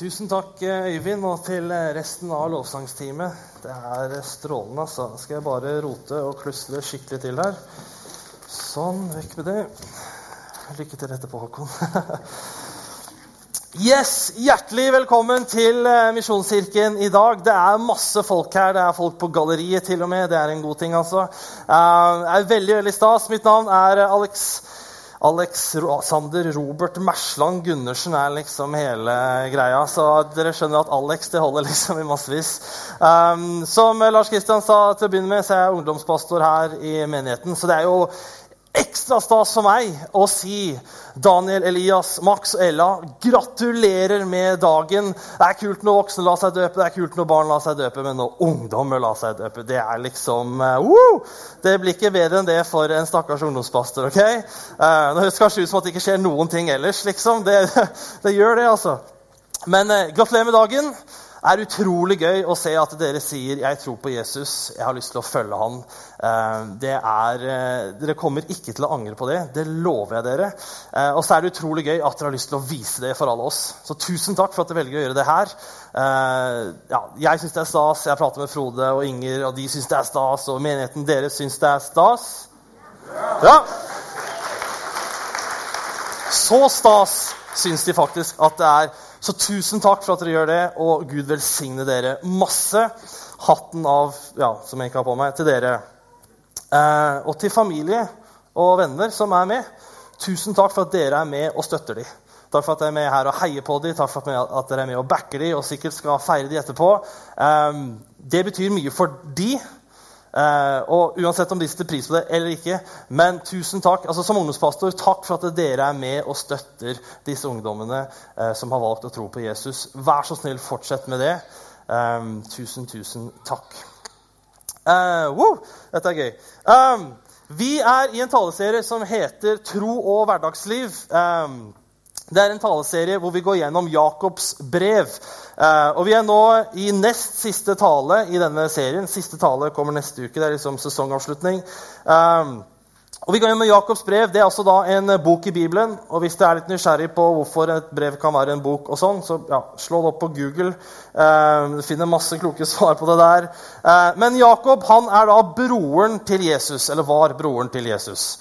Tusen takk, Øyvind, og til resten av lovsangsteamet. Det er strålende, altså. Skal jeg bare rote og klusle skikkelig til her. Sånn, vekk med det. Lykke til etterpå, Håkon. Yes, Hjertelig velkommen til Misjonskirken i dag. Det er masse folk her. Det er folk på galleriet til og med. Det er en god ting, altså. Det er veldig, veldig stas. Mitt navn er Alex. Alex Sander Robert Mersland Gundersen er liksom hele greia. Så dere skjønner at Alex det holder liksom i massevis. Um, som Lars Kristian sa til å begynne med, så er jeg ungdomspastor her i menigheten. Så det er jo ekstra stas for meg å si Daniel, Elias, Max og Ella gratulerer med dagen. Det er kult når voksne lar seg døpe, det er kult når barn lar seg døpe, men når ungdommer lar seg døpe, det er liksom uh! Det blir ikke bedre enn det for en stakkars ungdomspastor. ok? Uh, det høres kanskje ut som at det ikke skjer noen ting ellers, liksom. Det, det gjør det, altså. Men uh, gratulerer med dagen er utrolig gøy å se at dere sier 'jeg tror på Jesus', 'jeg har lyst til å følge han'. Det er, dere kommer ikke til å angre på det. Det lover jeg dere. Og så er det utrolig gøy at dere har lyst til å vise det for alle oss. Så tusen takk for at dere velger å gjøre det her. Ja, jeg syns det er stas. Jeg prater med Frode og Inger, og de syns det er stas. Og menigheten deres syns det er stas. Ja. Så stas syns de faktisk at det er. Så tusen takk for at dere gjør det, og Gud velsigne dere masse. Hatten av, ja, som jeg ikke har på meg, til dere. Eh, og til familie og venner som er med. Tusen takk for at dere er med og støtter dem. Takk for at dere er med her og heier på dem, takk for at dere er med og backer dem og sikkert skal feire dem etterpå. Eh, det betyr mye for de. Uh, og Uansett om de setter pris på det eller ikke. Men tusen takk altså som ungdomspastor, takk for at dere er med og støtter disse ungdommene uh, som har valgt å tro på Jesus. Vær så snill, fortsett med det. Um, tusen, tusen takk. Uh, wow, dette er gøy. Um, vi er i en taleserie som heter Tro og hverdagsliv. Um, det er en taleserie hvor vi går gjennom Jakobs brev. Eh, og Vi er nå i nest siste tale i denne serien. Siste tale kommer neste uke. Det er liksom sesongavslutning. Eh, og Vi går gjennom Jakobs brev. Det er altså da en bok i Bibelen. og Hvis du er litt nysgjerrig på hvorfor et brev kan være en bok, og sånn, så ja, slå det opp på Google. Eh, du finner masse kloke svar på det der. men Jakob han er da broren til Jesus, eller var broren til Jesus.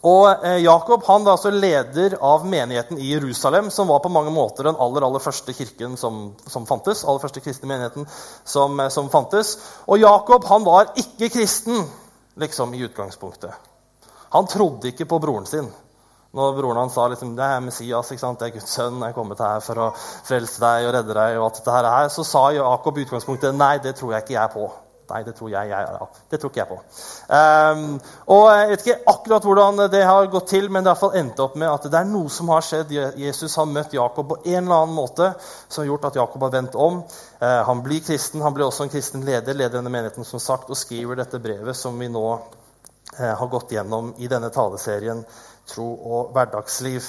Og eh, Jakob han var altså leder av menigheten i Jerusalem, som var på mange måter den aller, aller første kirken som, som fantes. aller første kristne menigheten som, eh, som, fantes. Og Jakob han var ikke kristen liksom i utgangspunktet. Han trodde ikke på broren sin. Når broren hans sa liksom, det er Messias, ikke sant? det er Guds sønn, jeg er kommet her for å frelse deg og redde deg, og alt dette her, så sa Jakob i utgangspunktet nei, det tror jeg ikke jeg på. Nei, det tror jeg, jeg. Det tror ikke jeg på. Um, og Jeg vet ikke akkurat hvordan det har gått til, men det har endt opp med at det er noe som har skjedd. Jesus har møtt Jakob på en eller annen måte som har gjort at Jakob har vendt om. Uh, han blir kristen, han blir også en kristen leder, leder denne menigheten som sagt, og skriver dette brevet som vi nå uh, har gått gjennom i denne taleserien Tro og hverdagsliv.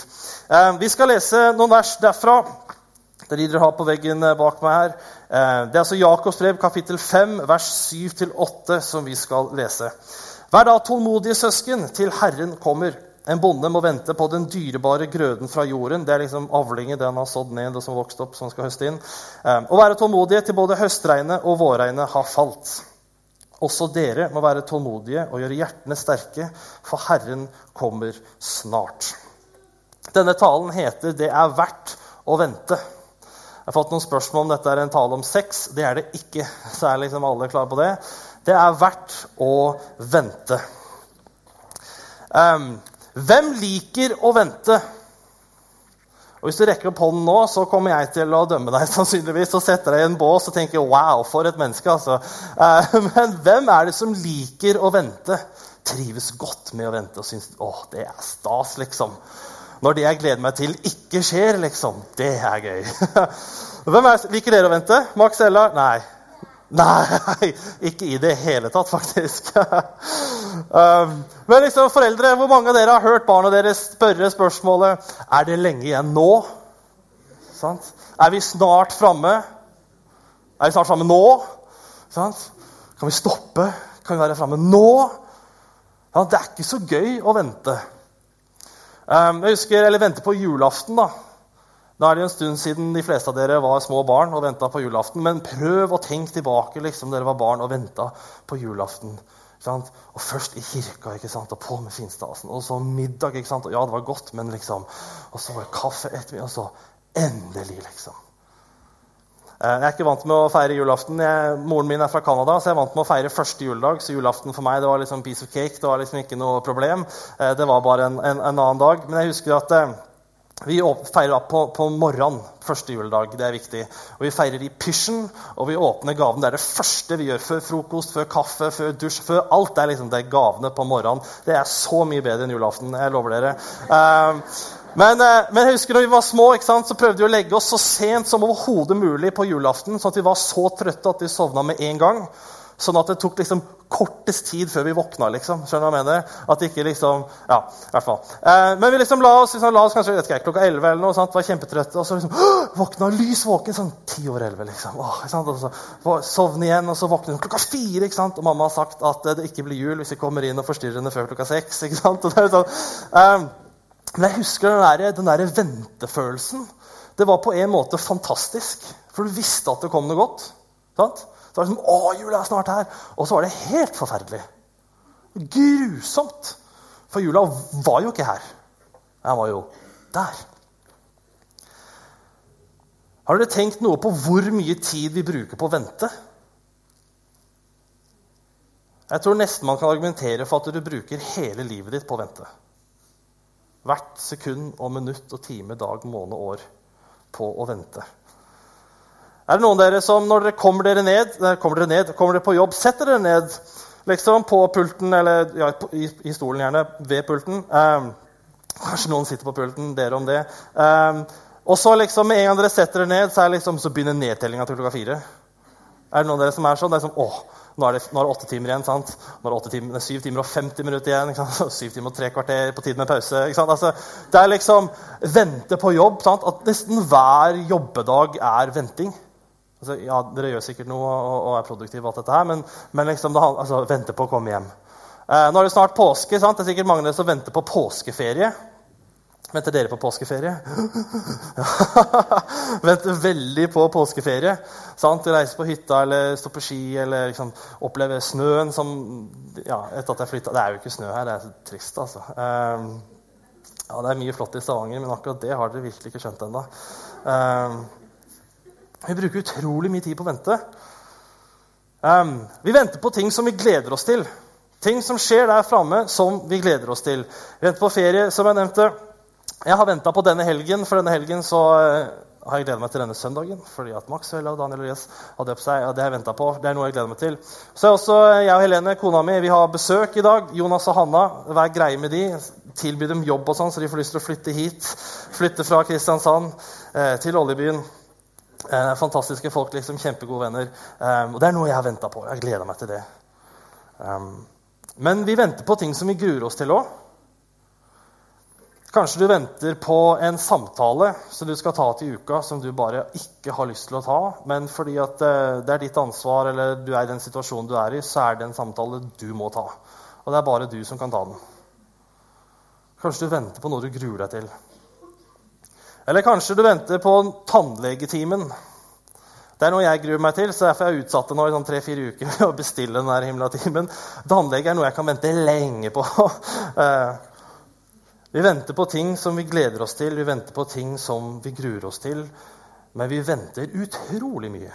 Uh, vi skal lese noen vers derfra. Det er de dere har på veggen bak meg her. Eh, det er altså Jakobs brev, kapittel 5, vers 7-8, som vi skal lese. Vær da tålmodige søsken, til Herren kommer. En bonde må vente på den dyrebare grøden fra jorden. Det er liksom avlingen den har sådd ned og som har vokst opp, som skal høste inn. Eh, og være tålmodige til både høstregnet og vårregnet har falt. Også dere må være tålmodige og gjøre hjertene sterke, for Herren kommer snart. Denne talen heter 'Det er verdt å vente'. Jeg har fått noen spørsmål om dette er en tale om sex. Det er det ikke. Så er liksom alle klare på det. Det er verdt å vente. Um, hvem liker å vente? Og Hvis du rekker opp hånden nå, så kommer jeg til å dømme deg sannsynligvis og sette deg i en bås og tenke 'wow, for et menneske'. altså. Uh, men hvem er det som liker å vente? Trives godt med å vente og syns 'å, det er stas', liksom når det jeg gleder meg til, ikke skjer, liksom. Det er gøy. Hvem er, Liker dere å vente? Max Ella? Nei. Nei, ikke i det hele tatt, faktisk. um, men liksom, foreldre, hvor mange av dere har hørt barna deres spørre spørsmålet Er det lenge igjen nå? Sant? Er vi snart framme? Er vi snart framme nå? Sant? Kan vi stoppe? Kan vi være framme nå? Ja, det er ikke så gøy å vente. Um, jeg husker, eller venter på julaften. da. Da er det en stund siden de fleste av dere var små barn og venta på julaften. Men prøv å tenke tilbake liksom dere var barn og venta på julaften. Og først i kirka ikke sant? og på med finstasen. Og så middag. ikke sant? Og ja, det var godt, men liksom Og så var det kaffe ettermiddag. Og så endelig, liksom. Eh, jeg er ikke vant med å feire julaften. Jeg, moren min er fra Canada, så jeg er vant med å feire første juledag. Så julaften for meg det var liksom piece of cake. Det var liksom ikke noe problem. Eh, det var bare en, en, en annen dag. Men jeg husker at eh, vi feirer på, på morgenen første juledag. Det er viktig. Og Vi feirer i pysjen, og vi åpner gaven. Det er det første vi gjør før frokost, før kaffe, før dusj. før Alt det er liksom det gavene på morgenen. Det er så mye bedre enn julaften. Jeg lover dere. Uh, men, uh, men, jeg husker da vi var små, så prøvde vi å legge oss så sent som overhodet mulig på julaften, sånn at vi var så trøtte at vi sovna med en gang. Sånn at det tok liksom kortest tid før vi våkna. liksom. Skjønner du hva jeg mener? At ikke liksom, ja, i hvert fall. Eh, men vi liksom la oss, liksom, la oss kanskje vet ikke, klokka 11 eller noe, sant? var kjempetrøtte. Og så liksom, våkna lys våken sånn ti over 11. liksom. Sant? Sovne igjen, og så våkne klokka fire. ikke sant? Og mamma har sagt at det ikke blir jul hvis vi kommer inn og forstyrrer henne før klokka seks. ikke sant? Og det er sånn, eh, men jeg husker den der, den der ventefølelsen. Det var på en måte fantastisk, for du visste at det kom noe godt. sant? Så var det liksom, å, jula er snart her. Og så var det helt forferdelig. Grusomt. For jula var jo ikke her. Den var jo der. Har dere tenkt noe på hvor mye tid vi bruker på å vente? Jeg tror nesten man kan argumentere for at du bruker hele livet ditt på å vente. Hvert sekund og minutt og time, dag, måned, år på å vente. Er det noen av dere som når dere kommer dere ned, kommer dere ned, kommer dere på jobb, setter dere ned liksom på pulten, eller ja, i, i, stolen gjerne, ved pulten? eh, kanskje noen sitter på pulten, dere om det. Eh, og så liksom, med en gang dere setter dere ned, så, liksom, så begynner nedtellinga til klokka fire. Er det noen av dere som er sånn? Det er som, åh, nå er, det, nå er det åtte timer igjen. sant? Nå er det, timer, det er syv timer og 50 minutter igjen. ikke sant? Syv timer og tre kvarter på tide med pause. ikke sant? Altså, det er liksom vente på jobb. sant? At nesten hver jobbedag er venting. Altså, ja, dere gjør sikkert noe og, og er produktive, alt dette her, men, men liksom, det, altså, vente på å komme hjem. Eh, nå er det snart påske. sant? Det er sikkert mange av dere som venter på påskeferie. Venter dere på påskeferie? venter veldig på påskeferie. sant? Reise på hytta eller stå på ski eller liksom, oppleve snøen som ja, etter at jeg flytta Det er jo ikke snø her, det er trist, altså. Um, ja, det er mye flott i Stavanger, men akkurat det har dere virkelig ikke skjønt ennå. Um, vi bruker utrolig mye tid på å vente. Um, vi venter på ting som vi gleder oss til. Ting som skjer der framme, som vi gleder oss til. Vi venter på ferie, som jeg nevnte. Jeg har venta på denne helgen, for denne helgen så uh, har jeg gleda meg til denne søndagen. fordi at Maxwell og Daniel Elias har døpt seg. og Det har jeg på. Det er noe jeg gleder meg til. Så også jeg og Helene, kona mi, vi har besøk i dag. Jonas og Hanna. Vær greie med de. Tilby dem jobb og sånn, så de får lyst til å flytte hit. Flytte fra Kristiansand eh, til oljebyen. Eh, fantastiske folk, liksom, kjempegode venner. Um, og Det er noe jeg har venta på. Jeg gleder meg til det. Um, men vi venter på ting som vi gruer oss til òg. Kanskje du venter på en samtale som du skal ta til uka, som du bare ikke har lyst til å ta. Men fordi uh, det er ditt ansvar, eller du er i den situasjonen du er i, så er det en samtale du må ta. Og det er bare du som kan ta den. Kanskje du venter på noe du gruer deg til. Eller kanskje du venter på tannlegetimen. Det er noe jeg gruer meg til, så derfor har jeg utsatt det nå i sånn tre-fire uker. å bestille den der himla timen. Tannlege er noe jeg kan vente lenge på. Vi venter på ting som vi gleder oss til, vi venter på ting som vi gruer oss til. Men vi venter utrolig mye.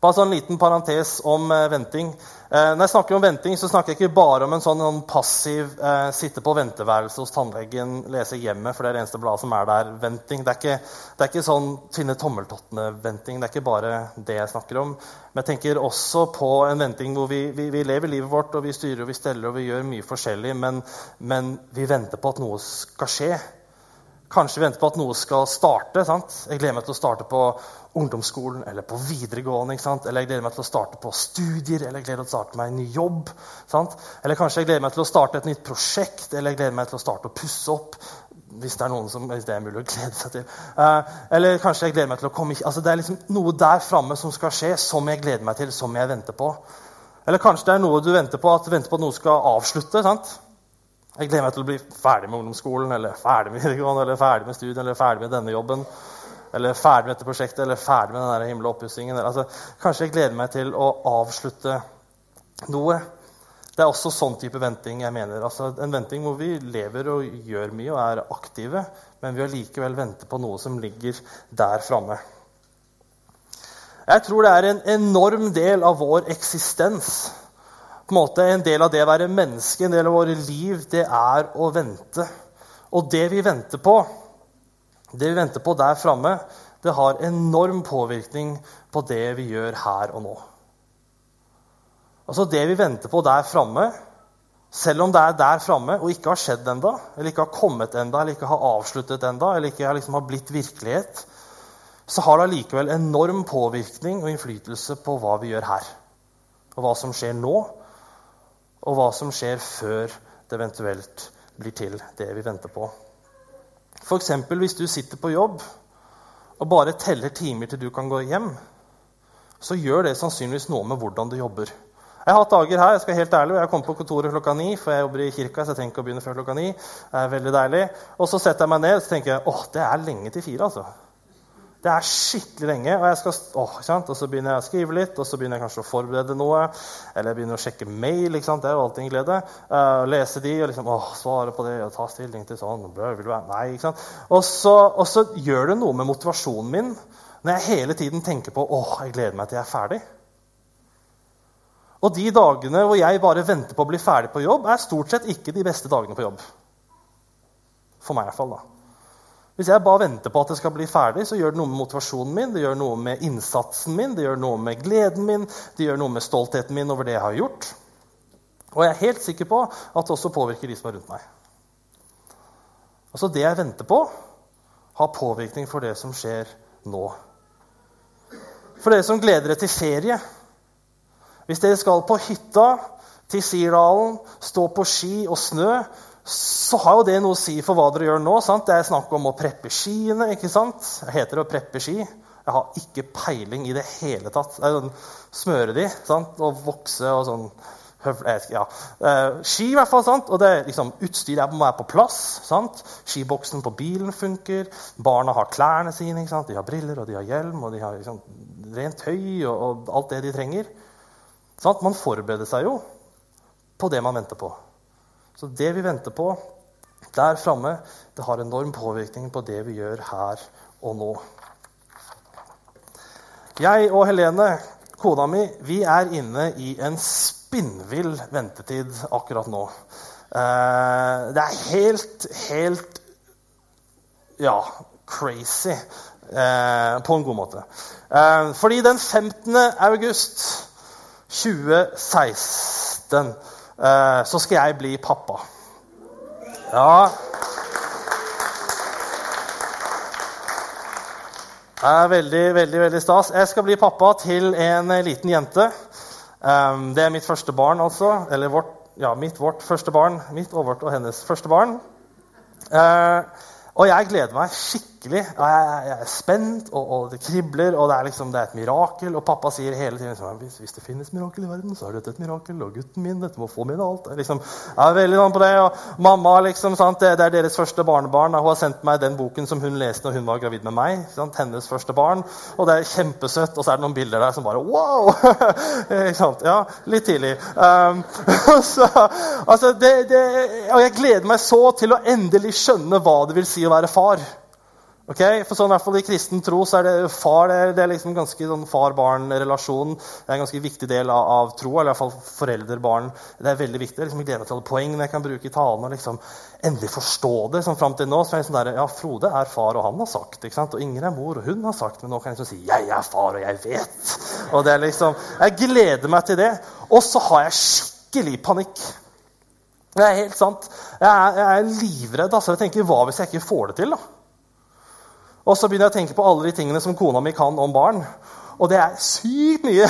Bare en sånn liten parentes om eh, venting. Eh, når jeg snakker om venting, så snakker jeg ikke bare om en sånn, en passiv eh, sitte på venteværelse hos tannlegen, lese hjemmet, for det er det eneste bladet som er der. Venting. Det er ikke, det er ikke sånn finne tommeltottene-venting. Det er ikke bare det jeg snakker om. Men jeg tenker også på en venting hvor vi, vi, vi lever livet vårt, og vi styrer og vi steller og vi gjør mye forskjellig, men, men vi venter på at noe skal skje. Kanskje vi venter på at noe skal starte. Sant? Jeg gleder meg til å starte på ungdomsskolen eller på videregående. Eller jeg gleder meg til å starte på studier eller jeg gleder meg til å starte meg en ny jobb. Sant? Eller kanskje jeg gleder meg til å starte et nytt prosjekt eller jeg gleder meg til å starte å pusse opp. Hvis det er noen som, hvis det er mulig å glede seg til. Uh, eller kanskje jeg gleder meg til å komme altså Det er liksom noe der framme som skal skje, som jeg gleder meg til, som jeg venter på. Eller kanskje det er noe du venter på, at venter på at noe skal avslutte. sant? Jeg gleder meg til å bli ferdig med ungdomsskolen, eller ferdig med videregående, eller ferdig med studien, eller ferdig med denne jobben, eller ferdig med dette prosjektet, eller ferdig med den himla oppussingen. Altså, kanskje jeg gleder meg til å avslutte noe. Det er også sånn type venting jeg mener. Altså, en venting hvor vi lever og gjør mye og er aktive, men vi allikevel venter på noe som ligger der framme. Jeg tror det er en enorm del av vår eksistens. På En måte En del av det å være menneske, en del av våre liv, det er å vente. Og det vi venter på, det vi venter på der framme, det har enorm påvirkning på det vi gjør her og nå. Altså Det vi venter på der framme, selv om det er der framme og ikke har skjedd enda, eller ikke har kommet enda, eller ikke har avsluttet enda, eller ikke liksom har blitt virkelighet, så har det allikevel enorm påvirkning og innflytelse på hva vi gjør her. Og hva som skjer nå, og hva som skjer før det eventuelt blir til det vi venter på. F.eks. hvis du sitter på jobb og bare teller timer til du kan gå hjem, så gjør det sannsynligvis noe med hvordan du jobber. Jeg har hatt dager her jeg skal helt ærlig, jeg kom på kontoret klokka ni, for jeg jobber i kirka. så jeg ikke å begynne før klokka ni. Det er veldig deilig. Og så setter jeg meg ned og tenker jeg, åh, det er lenge til fire. altså. Det er skikkelig lenge. Og, skal, åh, og så begynner jeg å skrive litt, og så begynner jeg kanskje å forberede noe. Eller jeg begynner å sjekke mail. Det er jo alltid en glede. Uh, lese de og liksom, åh, svare på det og ta stilling til sånn. Bør, vil du være? Nei, ikke sant? Og så, og så gjør det noe med motivasjonen min når jeg hele tiden tenker på åh, jeg gleder meg til jeg er ferdig. Og de dagene hvor jeg bare venter på å bli ferdig på jobb, er stort sett ikke de beste dagene på jobb. For meg i hvert fall, da. Hvis jeg bare venter på at det skal bli ferdig, så gjør det noe med motivasjonen min, det gjør noe med innsatsen min, det gjør noe med gleden min, det gjør noe med stoltheten min over det jeg har gjort. Og jeg er helt sikker på at det også påvirker de som er rundt meg. Altså Det jeg venter på, har påvirkning for det som skjer nå. For dere som gleder dere til ferie, hvis dere skal på hytta til Sirdalen, stå på ski og snø, så har jo det noe å si for hva dere gjør nå. sant? Det er snakk om å preppe skiene. ikke sant? Heter det å preppe ski? Jeg har ikke peiling i det hele tatt. Sånn, smøre de sant? og vokse og sånn ja. Eh, ski, i hvert fall. sant? Og det, liksom, Utstyret må være på plass. sant? Skiboksen på bilen funker. Barna har klærne sine. ikke sant? De har briller og de har hjelm og de har liksom, rent tøy og, og alt det de trenger. Sant? man forbereder seg jo på det man venter på. Så det vi venter på der framme, det har enorm påvirkning på det vi gjør her og nå. Jeg og Helene, kona mi, vi er inne i en spinnvill ventetid akkurat nå. Eh, det er helt, helt ja, crazy eh, på en god måte. Eh, fordi den 15. august 2016 eh, så skal jeg bli pappa. Ja Det er veldig, veldig, veldig stas. Jeg skal bli pappa til en liten jente. Um, det er mitt første barn, altså. Eller vårt, ja, mitt, vårt første barn. Mitt og vårt og hennes første barn. Og jeg gleder meg skikkelig. Jeg, jeg er spent, og, og, det kribler, og det er, liksom, det er et mirakel. Og pappa sier hele tiden liksom, hvis, hvis, det finnes mirakel i verden, så er dette et mirakel. Og gutten min, dette må få min alt. Jeg, liksom, jeg er veldig sånn på det. Og mamma, liksom, sant, det, er deres første barnebarn. Og hun har sendt meg den boken som hun leste når hun var gravid med meg. Sant, hennes første barn. Og det er kjempesøtt. Og så er det noen bilder der som bare Wow! ja, litt tidlig. Um, så, altså, det, og jeg gleder meg så til å endelig skjønne hva det vil si å være far. Okay? For sånn, i hvert fall I kristen tro så er det far det er, det er liksom ganske sånn far-barn-relasjon. Det er en ganske viktig del av, av tro, eller i hvert fall foreldre-barn. Det er veldig viktig. Liksom, jeg gleder meg til alle poengene jeg kan bruke i talen. og liksom endelig forstå det. som fram til nå så er det sånn der, ja, Frode er far, og han har sagt. ikke sant? Og Inger er mor, og hun har sagt. Men nå kan jeg liksom si 'jeg er far, og jeg vet'. Og det er liksom, Jeg gleder meg til det. Og så har jeg skikkelig panikk. Det er helt sant. Jeg er, jeg er livredd. altså. Jeg tenker, Hva hvis jeg ikke får det til? da? Og så begynner jeg å tenke på alle de tingene som kona mi kan om barn. Og det er sykt mye!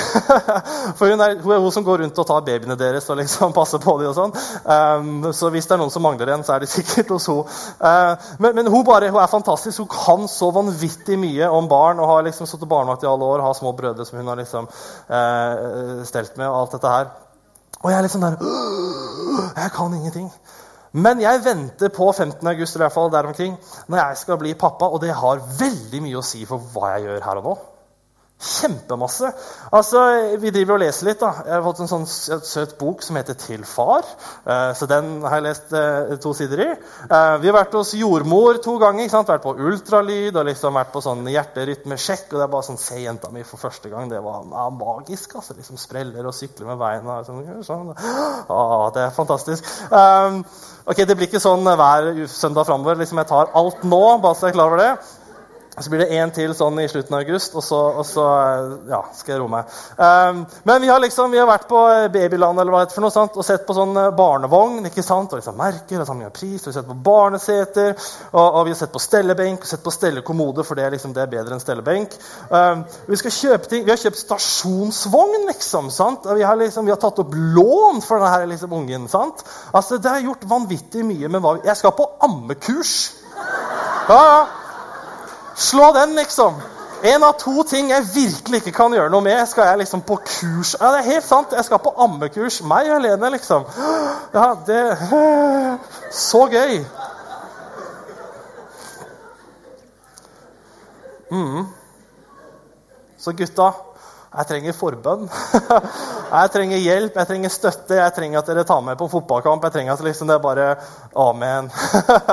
For hun er, hun er, hun som går rundt og tar babyene deres og liksom passer på dem. og sånn. Um, så hvis det er noen som mangler en, så er det sikkert hos henne. Uh, men, men hun, bare, hun, er fantastisk. Hun kan så vanvittig mye om barn og har liksom sittet barnevakt i alle år. Har små brødre som hun har liksom uh, stelt med. og alt dette her. Og jeg er litt sånn der Jeg kan ingenting. Men jeg venter på 15. august eller i hvert fall der omkring, når jeg skal bli pappa, og det har veldig mye å si for hva jeg gjør her og nå. Kjempemasse. Altså, Vi driver og leser litt. da. Jeg har fått en sånn søt bok som heter 'Til far'. Eh, så den har jeg lest eh, to sider i. Eh, vi har vært hos jordmor to ganger. ikke sant? Vært på ultralyd og liksom vært på sånn hjerterytmesjekk. Og det er bare sånn, se jenta mi for første gang. Det var ja, magisk. altså. Liksom Spreller og sykler med beina. Sånn, sånn. Å, det er fantastisk. Um, ok, Det blir ikke sånn hver søndag framover. Liksom, jeg tar alt nå, bare så jeg er klar over det. Så blir det én til sånn i slutten av august, og så, og så ja, skal jeg roe meg. Um, men vi har liksom, vi har vært på Babyland eller hva det for noe sant? og sett på sånn eh, barnevogn. ikke sant? Og liksom merker og sammenlignet pris. Og vi har sett på barneseter, og, og, vi har sett på stellebenk og sett på stellekommode, for det liksom, det er bedre enn stellebenk. Um, vi skal kjøpe ting, vi har kjøpt stasjonsvogn, liksom. sant? Og vi har, liksom, vi har tatt opp lån for denne liksom, ungen. sant? Altså, Det har gjort vanvittig mye med hva Jeg skal på ammekurs. Ja, ja. Slå den, liksom. En av to ting jeg virkelig ikke kan gjøre noe med, skal jeg liksom på kurs Ja, det er helt sant. Jeg skal på ammekurs. Meg alene, liksom. Ja, det Så gøy. Mm. Så gutta, jeg trenger forbønn. Jeg trenger hjelp, jeg trenger støtte, jeg trenger at dere tar meg på fotballkamp. Jeg trenger at liksom det er bare Amen.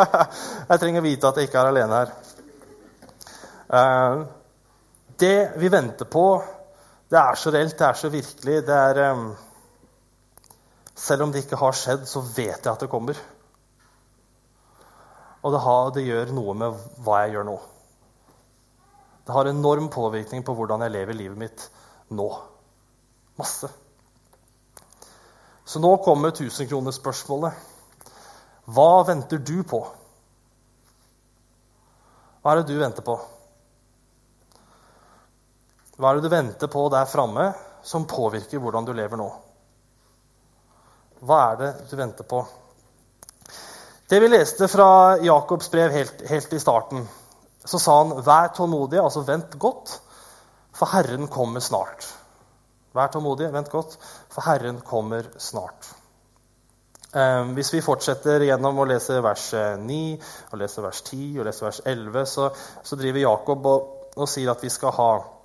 Jeg trenger å vite at jeg ikke er alene her. Eh, det vi venter på, det er så reelt, det er så virkelig. Det er um, Selv om det ikke har skjedd, så vet jeg at det kommer. Og det, har, det gjør noe med hva jeg gjør nå. Det har enorm påvirkning på hvordan jeg lever livet mitt nå. Masse. Så nå kommer tusenkronersspørsmålet. Hva venter du på? Hva er det du venter på? Hva er det du venter på der framme som påvirker hvordan du lever nå? Hva er det du venter på? Det vi leste fra Jakobs brev helt, helt i starten, så sa han 'vær tålmodig', altså vent godt, for Herren kommer snart. Vær tålmodig, vent godt, for Herren kommer snart. Eh, hvis vi fortsetter gjennom å lese vers 9, og lese vers 10 og lese vers 11, så, så driver Jakob og, og sier at vi skal ha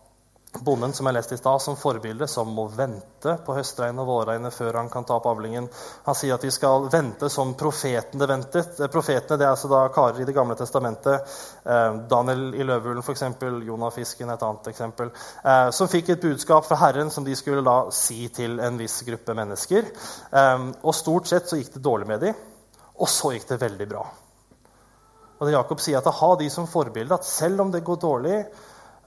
bonden som jeg leste i stad, som forbilde, som må vente på høstregnet og vårregnet før han kan ta opp avlingen. Han sier at vi skal vente som profetene ventet. Eh, profetene det er altså da karer i Det gamle testamentet. Eh, Daniel i løvehulen, f.eks. Jonah-fisken, et annet eksempel. Eh, som fikk et budskap fra Herren som de skulle da si til en viss gruppe mennesker. Og stort sett så gikk det dårlig med dem, og så gikk det veldig bra. Og det Jakob sier at Ha de som forbilde at selv om det går dårlig,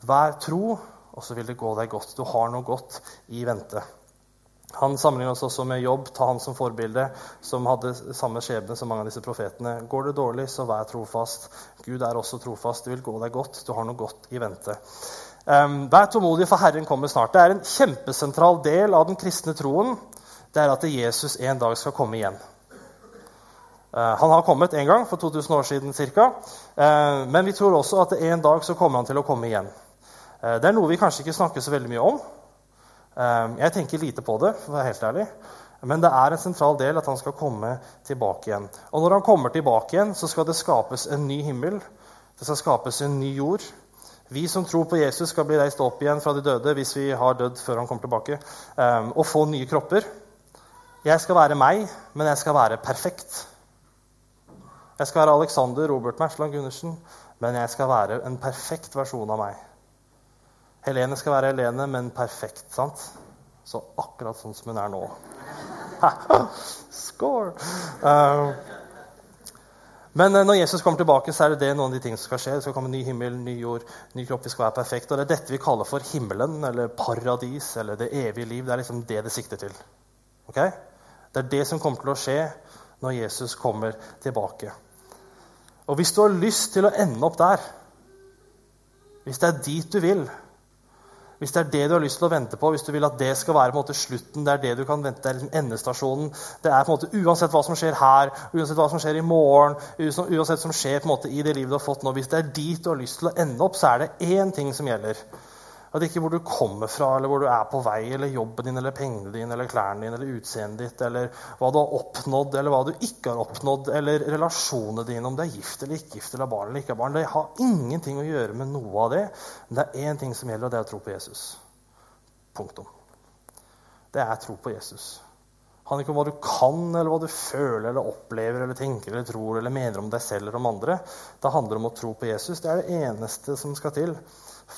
vær tro og så vil det gå deg godt. Du har noe godt i vente. Han sammenligner oss også med jobb. Ta han som forbilde, som hadde samme skjebne som mange av disse profetene. Går det dårlig, så vær trofast. Gud er også trofast. Det vil gå deg godt. Du har noe godt i vente. Um, vær tålmodig, for Herren kommer snart. Det er en kjempesentral del av den kristne troen. Det er at Jesus en dag skal komme igjen. Uh, han har kommet en gang for 2000 år siden ca. Uh, men vi tror også at en dag så kommer han til å komme igjen. Eh, det er noe vi kanskje ikke snakker så veldig mye om. Eh, jeg tenker lite på det, for å være helt ærlig. Men det er en sentral del at han skal komme tilbake igjen. Og når han kommer tilbake igjen, så skal det skapes en ny himmel. Det skal skapes en ny jord. Vi som tror på Jesus, skal bli reist opp igjen fra de døde hvis vi har dødd før han kommer tilbake, eh, og få nye kropper. Jeg skal være meg, men jeg skal være perfekt. Jeg skal være Alexander Robert Mersland Gundersen, men jeg skal være en perfekt versjon av meg. Helene skal være Helene, men perfekt. sant? Så akkurat sånn som hun er nå. Score! Uh, men uh, når Jesus kommer tilbake, så er det, noen av de tingene som skal skje. Det skal komme ny himmel, ny jord, ny kropp. Vi skal være perfekte. Og det er dette vi kaller for himmelen, eller paradis, eller det evige liv. Det er liksom det det sikter til. Okay? Det er det som kommer til å skje når Jesus kommer tilbake. Og hvis du har lyst til å ende opp der, hvis det er dit du vil, hvis det er det du har lyst til å vente på, hvis du vil at det skal være på en måte slutten, det er det du kan vente, det er liksom endestasjonen det er på en måte Uansett hva som skjer her, uansett hva som skjer i morgen, uansett hva som skjer på en måte i det livet du har fått nå Hvis det er dit du har lyst til å ende opp, så er det én ting som gjelder. At ikke hvor du kommer fra, eller hvor du er på vei, eller jobben din, eller pengene dine, eller klærne dine, eller utseendet ditt, eller hva du har oppnådd, eller hva du ikke har oppnådd, eller relasjonene dine, om du er gift eller ikke gift, eller barn eller ikke barn. Det har ingenting å gjøre med noe av det. Men det er én ting som gjelder, og det er å tro på Jesus. Punktum. Det er tro på Jesus. Det handler ikke om hva du kan, eller hva du føler, eller opplever, eller tenker, eller tror, eller mener om deg selv eller om andre. Det handler om å tro på Jesus. Det er det eneste som skal til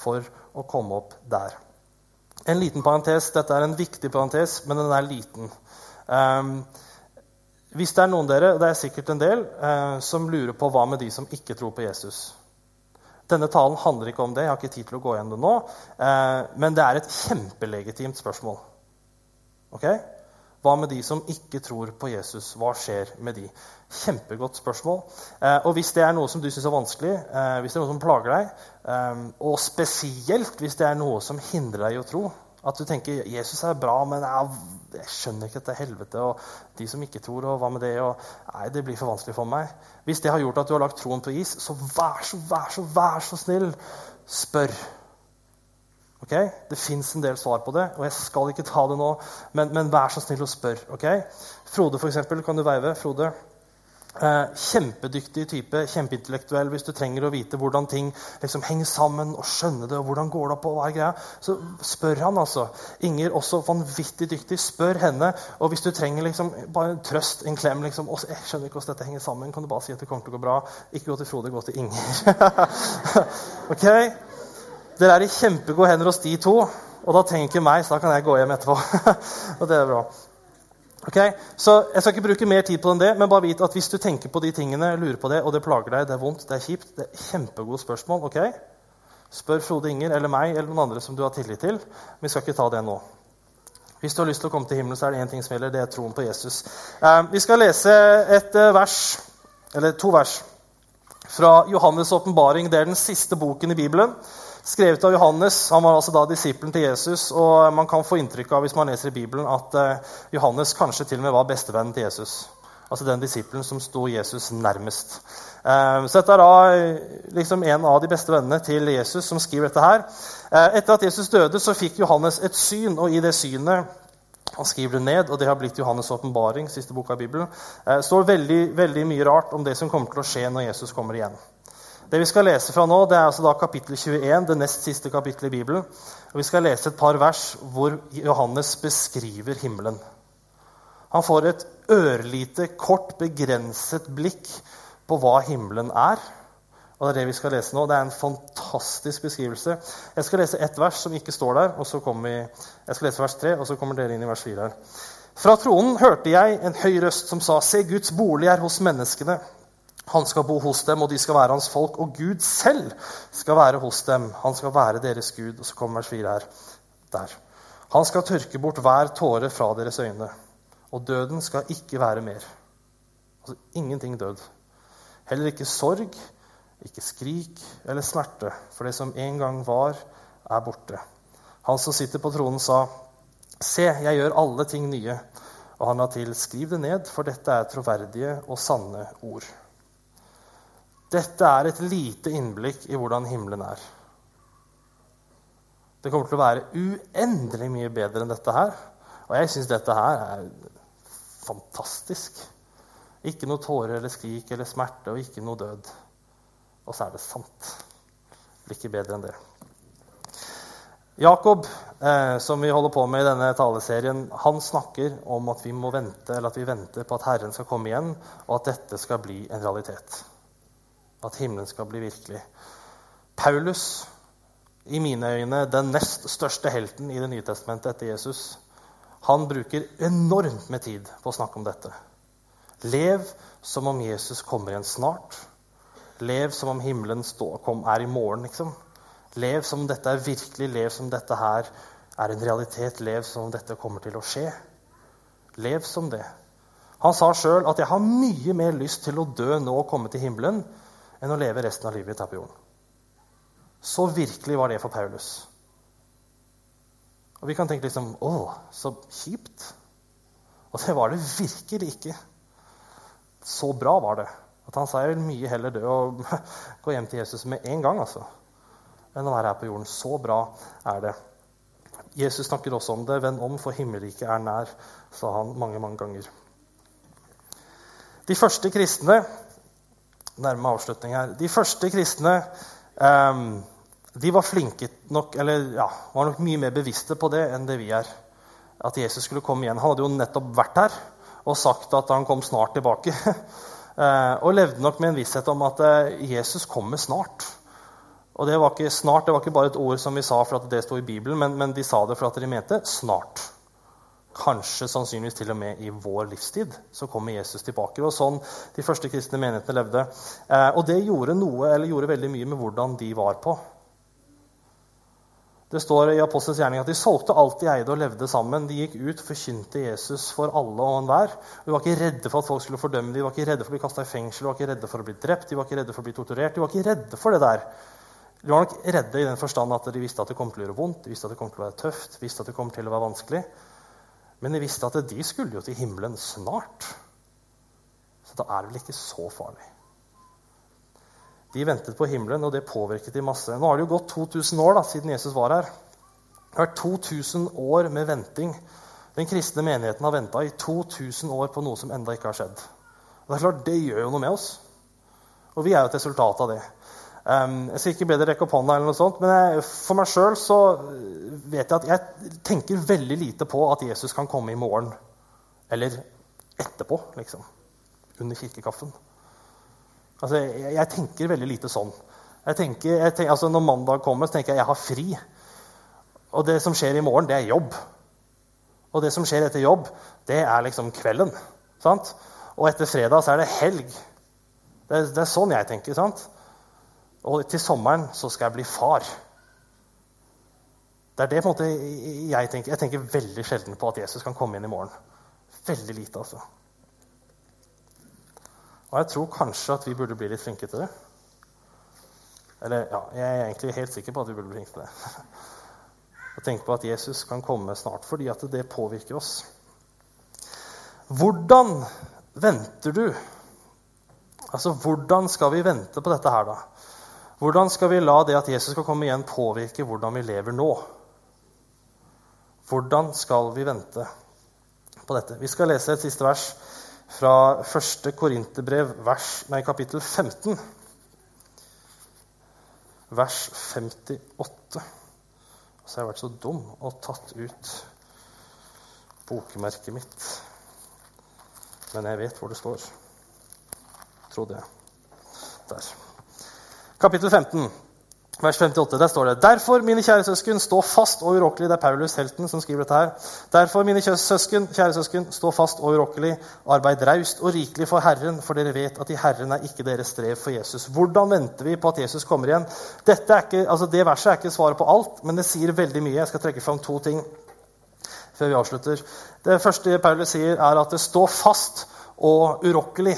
for å komme opp der. En liten parentes. Dette er en viktig parentes, men den er liten. Um, hvis det er noen dere, det er sikkert en del, uh, som lurer på hva med de som ikke tror på Jesus Denne talen handler ikke om det, jeg har ikke tid til å gå gjennom det nå. Uh, men det er et kjempelegitimt spørsmål. Okay? Hva med de som ikke tror på Jesus? Hva skjer med de? Kjempegodt spørsmål. Eh, og hvis det er noe som du syns er vanskelig, eh, hvis det er noe som plager deg, eh, og spesielt hvis det er noe som hindrer deg i å tro At du tenker Jesus er bra, men jeg, skjønner ikke dette helvete. Og de som ikke tror, og hva med det? Og, nei, det blir for vanskelig for meg. Hvis det har gjort at du har lagt troen på is, så vær så, vær så, vær så snill, spør. Okay? Det fins en del svar på det, og jeg skal ikke ta det nå. Men, men vær så snill og spør. Okay? Frode, for eksempel, kan du veive? Frode. Eh, kjempedyktig type, kjempeintellektuell. Hvis du trenger å vite hvordan ting liksom henger sammen, og skjønne det, og hvordan går det opp, og hva er greia, så spør han. altså. Inger, også vanvittig dyktig. Spør henne. Og hvis du trenger liksom, bare en trøst, en klem liksom, Jeg skjønner ikke hvordan dette henger sammen. Kan du bare si at det kommer til å gå bra? Ikke gå til Frode, gå til Inger. ok? Dere er i kjempegode hender hos de to, og da trenger ikke meg, så da kan jeg gå hjem etterpå. og det er bra. Ok, så Jeg skal ikke bruke mer tid på det enn det, men bare vit at hvis du tenker på de tingene, lurer på det, og det plager deg, det er vondt, det er kjipt, det er kjempegode spørsmål. ok? Spør Frode Inger eller meg eller noen andre som du har tillit til. Vi skal ikke ta det nå. Hvis du har lyst til å komme til himmelen, så er det én ting som gjelder. Det er troen på Jesus. Eh, vi skal lese et eh, vers, eller to vers fra Johannes' åpenbaring. Det er den siste boken i Bibelen skrevet av Johannes. Han var altså da disippelen til Jesus. og Man kan få inntrykk av hvis man leser i Bibelen, at uh, Johannes kanskje til og med var bestevennen til Jesus. Altså den disippelen som sto Jesus nærmest. Uh, så dette er da eh, liksom en av de beste vennene til Jesus som skriver dette her. Etter at Jesus døde, så fikk Johannes et syn, og i det synet han skriver det ned, og det har blitt Johannes' åpenbaring, siste boka i Bibelen. Står veldig, veldig mye rart om det som kommer til å skje når Jesus kommer igjen. Det vi skal lese fra nå, det er altså da kapittel 21, det nest siste kapittelet i Bibelen. Og Vi skal lese et par vers hvor Johannes beskriver himmelen. Han får et ørlite, kort, begrenset blikk på hva himmelen er. Og Det er det vi skal lese nå. Det er en fantastisk beskrivelse. Jeg skal lese ett vers som ikke står der. og så kommer vi, Jeg skal lese vers 3, og så kommer dere inn i vers 4 her. Fra tronen hørte jeg en høy røst som sa, Se, Guds bolig er hos menneskene. Han skal bo hos dem, og de skal være hans folk. Og Gud selv skal være hos dem. Han skal være deres Gud. Og så kommer vers 4 her. Der. Han skal tørke bort hver tåre fra deres øyne. Og døden skal ikke være mer. Altså ingenting død. Heller ikke sorg, ikke skrik eller smerte, for det som en gang var, er borte. Han som sitter på tronen, sa, Se, jeg gjør alle ting nye. Og han la til, skriv det ned, for dette er troverdige og sanne ord. Dette er et lite innblikk i hvordan himmelen er. Det kommer til å være uendelig mye bedre enn dette her. Og jeg syns dette her er fantastisk. Ikke noe tårer eller skrik eller smerte og ikke noe død. Og så er det sant. Det blir ikke bedre enn det. Jakob, eh, som vi holder på med i denne taleserien, han snakker om at vi må vente, eller at vi venter på at Herren skal komme igjen, og at dette skal bli en realitet at himmelen skal bli virkelig. Paulus, i mine øyne den nest største helten i Det nye testamentet etter Jesus, han bruker enormt med tid på å snakke om dette. Lev som om Jesus kommer igjen snart. Lev som om himmelen er i morgen, liksom. Lev som om dette er virkelig. Lev som om dette her er en realitet. Lev som om dette kommer til å skje. Lev som det. Han sa sjøl at 'jeg har mye mer lyst til å dø nå og komme til himmelen' enn å leve resten av livet her på jorden. Så virkelig var det for Paulus. Og vi kan tenke liksom Å, så kjipt. Og det var det virkelig ikke. Så bra var det. At han sa jeg vil mye heller dø og gå hjem til Jesus med en gang. altså. enn å være her på jorden. Så bra er det. Jesus snakker også om det. 'Vend om, for himmelriket er nær', sa han mange, mange ganger. De første kristne nærme avslutning her. De første kristne um, de var flinke nok, eller ja, var nok mye mer bevisste på det enn det vi er. At Jesus skulle komme igjen. Han hadde jo nettopp vært her og sagt at han kom snart tilbake. Eh, og levde nok med en visshet om at eh, Jesus kommer snart. Og det var ikke snart, det var ikke bare et ord som vi sa for at det sto i Bibelen, men, men de sa det for at de mente snart. Kanskje sannsynligvis til og med i vår livstid så kommer Jesus tilbake. Og sånn de første kristne menighetene levde. Eh, og det gjorde noe, eller gjorde veldig mye med hvordan de var på. Det står i Apostels gjerning at de solgte alt de eide og levde sammen. De gikk ut forkynte Jesus for alle og enhver. De var ikke redde for at folk skulle fordømme dem, de var ikke redde for å bli kasta i fengsel, de var ikke redde for å bli drept, de var ikke redde for å bli torturert. De var ikke redde for det der. De var nok redde i den forstand at de visste at det kom til å gjøre vondt, de visste at det kom til å være tøft, de visste at det kom til å være vanskelig. Men de visste at de skulle jo til himmelen snart. Så da er det vel ikke så farlig. De ventet på himmelen, og det påvirket de masse. Nå har det jo gått 2000 år da, siden Jesus var her. Det har vært 2000 år med venting. Den kristne menigheten har venta i 2000 år på noe som enda ikke har skjedd. Og Det er klart, det gjør jo noe med oss. Og vi er jo et resultat av det. Um, jeg skal ikke be dere rekke opp hånda, eller noe sånt, men jeg, for meg sjøl så vet jeg at jeg tenker veldig lite på at Jesus kan komme i morgen. Eller etterpå, liksom. Under kirkekaffen. Altså, jeg, jeg, tenker veldig lite sånn. Jeg tenker, jeg tenker, altså, når mandag kommer, så tenker jeg at jeg har fri. Og det som skjer i morgen, det er jobb. Og det som skjer etter jobb, det er liksom kvelden. Sant? Og etter fredag så er det helg. Det det er sånn jeg tenker. sant? Og til sommeren så skal jeg bli far. Det er det på en måte jeg tenker. Jeg tenker veldig sjelden på at Jesus kan komme inn i morgen. Veldig lite, altså. Og jeg tror kanskje at vi burde bli litt flinke til det. Eller ja, jeg er egentlig helt sikker på at vi burde bli flinke til det. Og tenke på at Jesus kan komme snart, fordi at det påvirker oss. Hvordan venter du? Altså, Hvordan skal vi vente på dette her, da? Hvordan skal vi la det at Jesus skal komme igjen, påvirke hvordan vi lever nå? Hvordan skal vi vente på dette? Vi skal lese et siste vers fra 1. Korinterbrev, kapittel 15, vers 58. Så har vært så dum og tatt ut bokmerket mitt. Men jeg vet hvor det står. Trodde jeg. Der. Kapittel 15 vers 58, der står det Derfor, mine kjære søsken, stå fast og urokkelig. Det er Paulus, helten, som skriver dette her. Derfor, mine søsken, kjære søsken, stå fast og urokkelig. Arbeid raust og rikelig for Herren, for dere vet at i Herren er ikke deres strev for Jesus. Hvordan venter vi på at Jesus kommer igjen? Ikke, altså det verset er ikke svaret på alt, men det sier veldig mye. Jeg skal trekke fram to ting før vi avslutter. Det første Paulus sier, er at det står fast og urokkelig.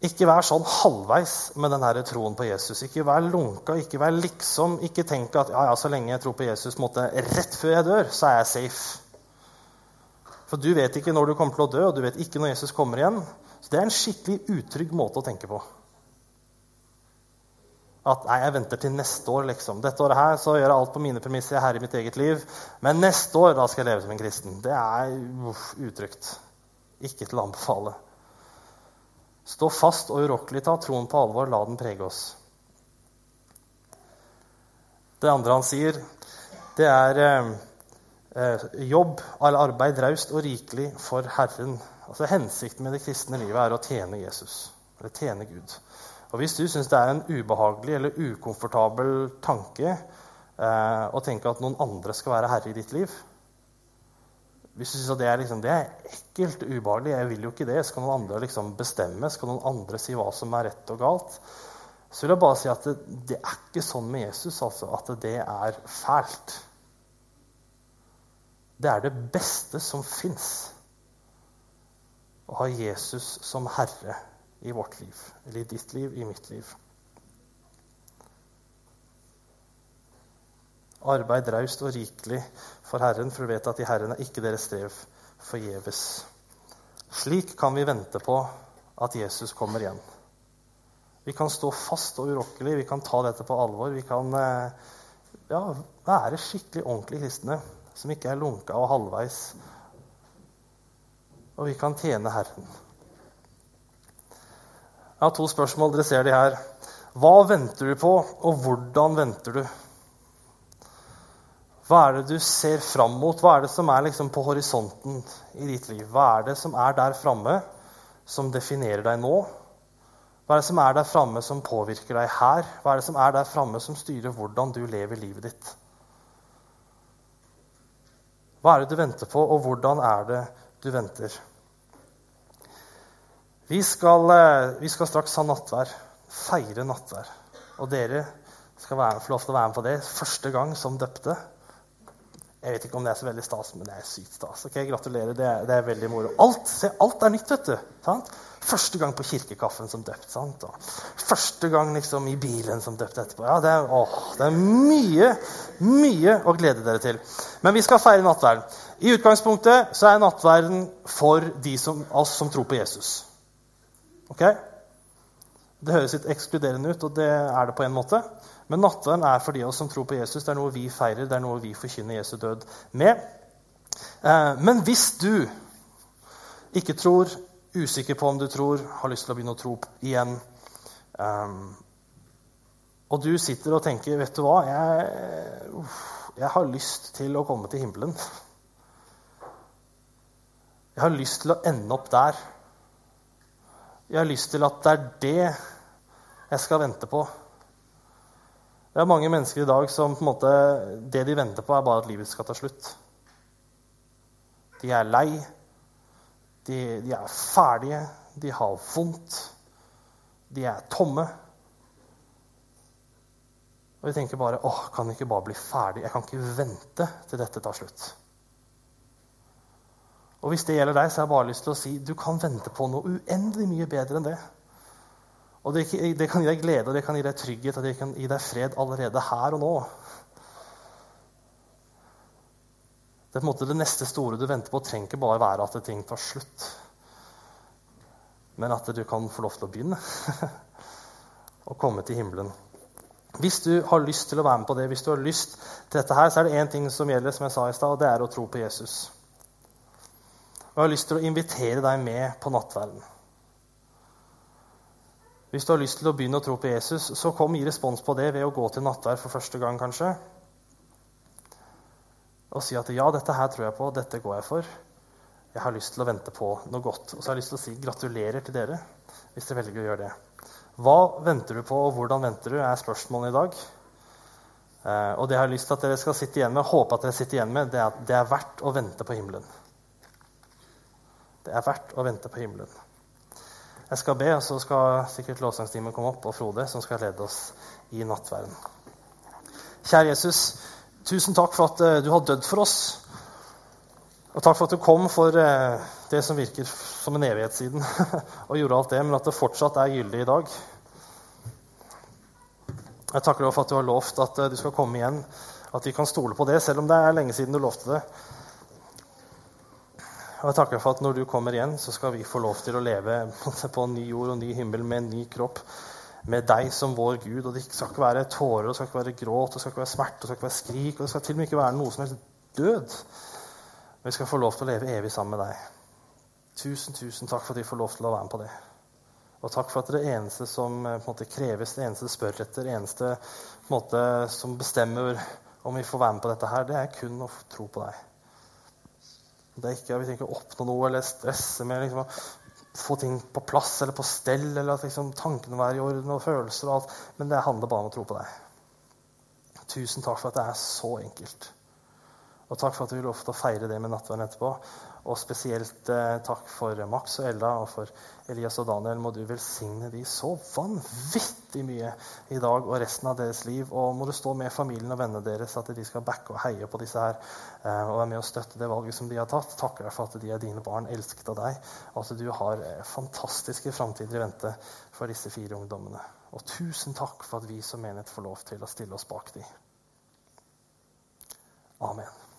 Ikke vær sånn halvveis med denne troen på Jesus. Ikke vær lunka, ikke vær liksom. Ikke tenk at ja, ja, så lenge jeg tror på Jesus, måtte, rett før jeg dør, så er jeg safe. For du vet ikke når du kommer til å dø, og du vet ikke når Jesus kommer igjen. Så Det er en skikkelig utrygg måte å tenke på. At nei, jeg venter til neste år, liksom. Dette året her så gjør jeg alt på mine premisser. Jeg er herre i mitt eget liv. Men neste år da skal jeg leve som en kristen. Det er utrygt. Ikke til å anbefale. Stå fast og urokkelig, ta troen på alvor, la den prege oss. Det andre han sier, det er eh, eh, jobb eller arbeid raust og rikelig for Herren. Altså Hensikten med det kristne livet er å tjene Jesus, eller tjene Gud. Og Hvis du syns det er en ubehagelig eller ukomfortabel tanke eh, å tenke at noen andre skal være herre i ditt liv, hvis du syns det, liksom, det, er ekkelt og ubehagelig, jeg vil jo ikke det, skal noen andre liksom bestemme, skal noen andre si hva som er rett og galt, så vil jeg bare si at det, det er ikke sånn med Jesus altså, at det er fælt. Det er det beste som fins å ha Jesus som herre i vårt liv, eller i ditt liv, i mitt liv. Arbeid raust og rikelig for Herren, for du vet at i Herren er ikke deres strev forgjeves. Slik kan vi vente på at Jesus kommer igjen. Vi kan stå fast og urokkelig, vi kan ta dette på alvor. Vi kan eh, ja, være skikkelig ordentlige kristne som ikke er lunka og halvveis. Og vi kan tjene Herren. Jeg har to spørsmål. Dere ser de her. Hva venter du på, og hvordan venter du? Hva er det du ser fram mot? Hva er det som er liksom på horisonten i ditt liv? Hva er det som er der framme, som definerer deg nå? Hva er det som er der framme som påvirker deg her? Hva er det som er der framme som styrer hvordan du lever livet ditt? Hva er det du venter på, og hvordan er det du venter? Vi skal, eh, vi skal straks ha nattvær. Feire nattvær. Og dere skal få lov til å være med på det første gang som døpte. Jeg vet ikke om det er så veldig stas, men det er sykt stas. Ok, Gratulerer. Det er, det er veldig moro. Alt, se, alt er nytt, vet du. Sant? Første gang på kirkekaffen som døpt. sant? Og første gang liksom i bilen som døpt etterpå. Ja, det er, åh, det er mye, mye å glede dere til. Men vi skal feire nattverden. I utgangspunktet så er nattverden for de som, oss som tror på Jesus. Ok? Det høres litt ekskluderende ut, og det er det på en måte. Men nattverden er for de av oss som tror på Jesus. Det er noe vi feirer, det er noe vi forkynner Jesu død med. Eh, men hvis du ikke tror, usikker på om du tror, har lyst til å begynne å tro igjen eh, Og du sitter og tenker 'Vet du hva? Jeg, jeg har lyst til å komme til himmelen.' Jeg har lyst til å ende opp der. Jeg har lyst til at det er det jeg skal vente på. Det er mange mennesker i dag som på en måte, det de venter på, er bare at livet skal ta slutt. De er lei. De, de er ferdige. De har vondt. De er tomme. Og vi tenker bare åh, kan jeg ikke bare bli ferdig? Jeg kan ikke vente til dette tar slutt. Og Hvis det gjelder deg, så har jeg bare lyst til å si du kan vente på noe uendelig mye bedre enn det. Og det, det, kan gi deg glede, og det kan gi deg trygghet og det kan gi deg fred allerede her og nå. Det er på en måte det neste store du venter på, trenger ikke bare være at ting tar slutt. Men at du kan få lov til å begynne. og komme til himmelen. Hvis du har lyst til å være med på det, hvis du har lyst til dette her, så er det én ting som gjelder, som jeg sa i stad, og det er å tro på Jesus. Og jeg har lyst til å invitere deg med på nattverden. Hvis du har lyst til å begynne å tro på Jesus, så kom i respons på det ved å gå til nattverd for første gang, kanskje. Og si at 'ja, dette her tror jeg på, dette går jeg for'. Jeg har lyst til å vente på noe godt. Og så har jeg lyst til å si gratulerer til dere hvis dere velger å gjøre det. Hva venter du på, og hvordan venter du, er spørsmålet i dag. Eh, og det jeg har lyst til at dere skal sitte igjen med, håpe at dere sitter igjen med, det er at det er verdt å vente på himmelen. Det er verdt å vente på himmelen. Jeg skal be, og så skal sikkert lovsangstimen komme opp, og Frode, som skal lede oss i nattverden. Kjære Jesus, tusen takk for at uh, du har dødd for oss. Og takk for at du kom for uh, det som virker som en evighet siden, og gjorde alt det, men at det fortsatt er gyldig i dag. Jeg takker deg for at du har lovt at uh, du skal komme igjen, at vi kan stole på det, selv om det er lenge siden du lovte det. Og jeg takker for at når du kommer igjen, så skal vi få lov til å leve på en ny jord og en ny himmel med en ny kropp. Med deg som vår Gud. Og det skal ikke være tårer, det skal ikke være gråt, det skal ikke være smerte, det skal ikke være skrik. Og det skal til og med ikke være noe som helst død. Vi skal få lov til å leve evig sammen med deg. Tusen, tusen takk for at vi får lov til å være med på det. Og takk for at det eneste som eh, måte, kreves, det eneste spør etter, det eneste måte, som bestemmer om vi får være med på dette her, det er kun å tro på deg. Det er ikke, Vi trenger ikke å oppnå noe eller stresse med liksom, å få ting på plass eller på stell, eller at liksom, tankene være i orden og følelser og alt. Men det handler bare om å tro på deg. Tusen takk for at det er så enkelt. Og takk for at du vil lov å feire det med nattverden etterpå. Og spesielt eh, takk for Max og Ella og for Elias og Daniel. Må du velsigne de så vanvittig mye i dag og resten av deres liv. Og må du stå med familien og vennene deres, at de skal backe og heie på disse her. Eh, og være med og støtte det valget som de har tatt. Takker deg for at de er dine barn, elsket av deg. Og at du har eh, fantastiske framtider i vente for disse fire ungdommene. Og tusen takk for at vi som menighet får lov til å stille oss bak dem. Amen.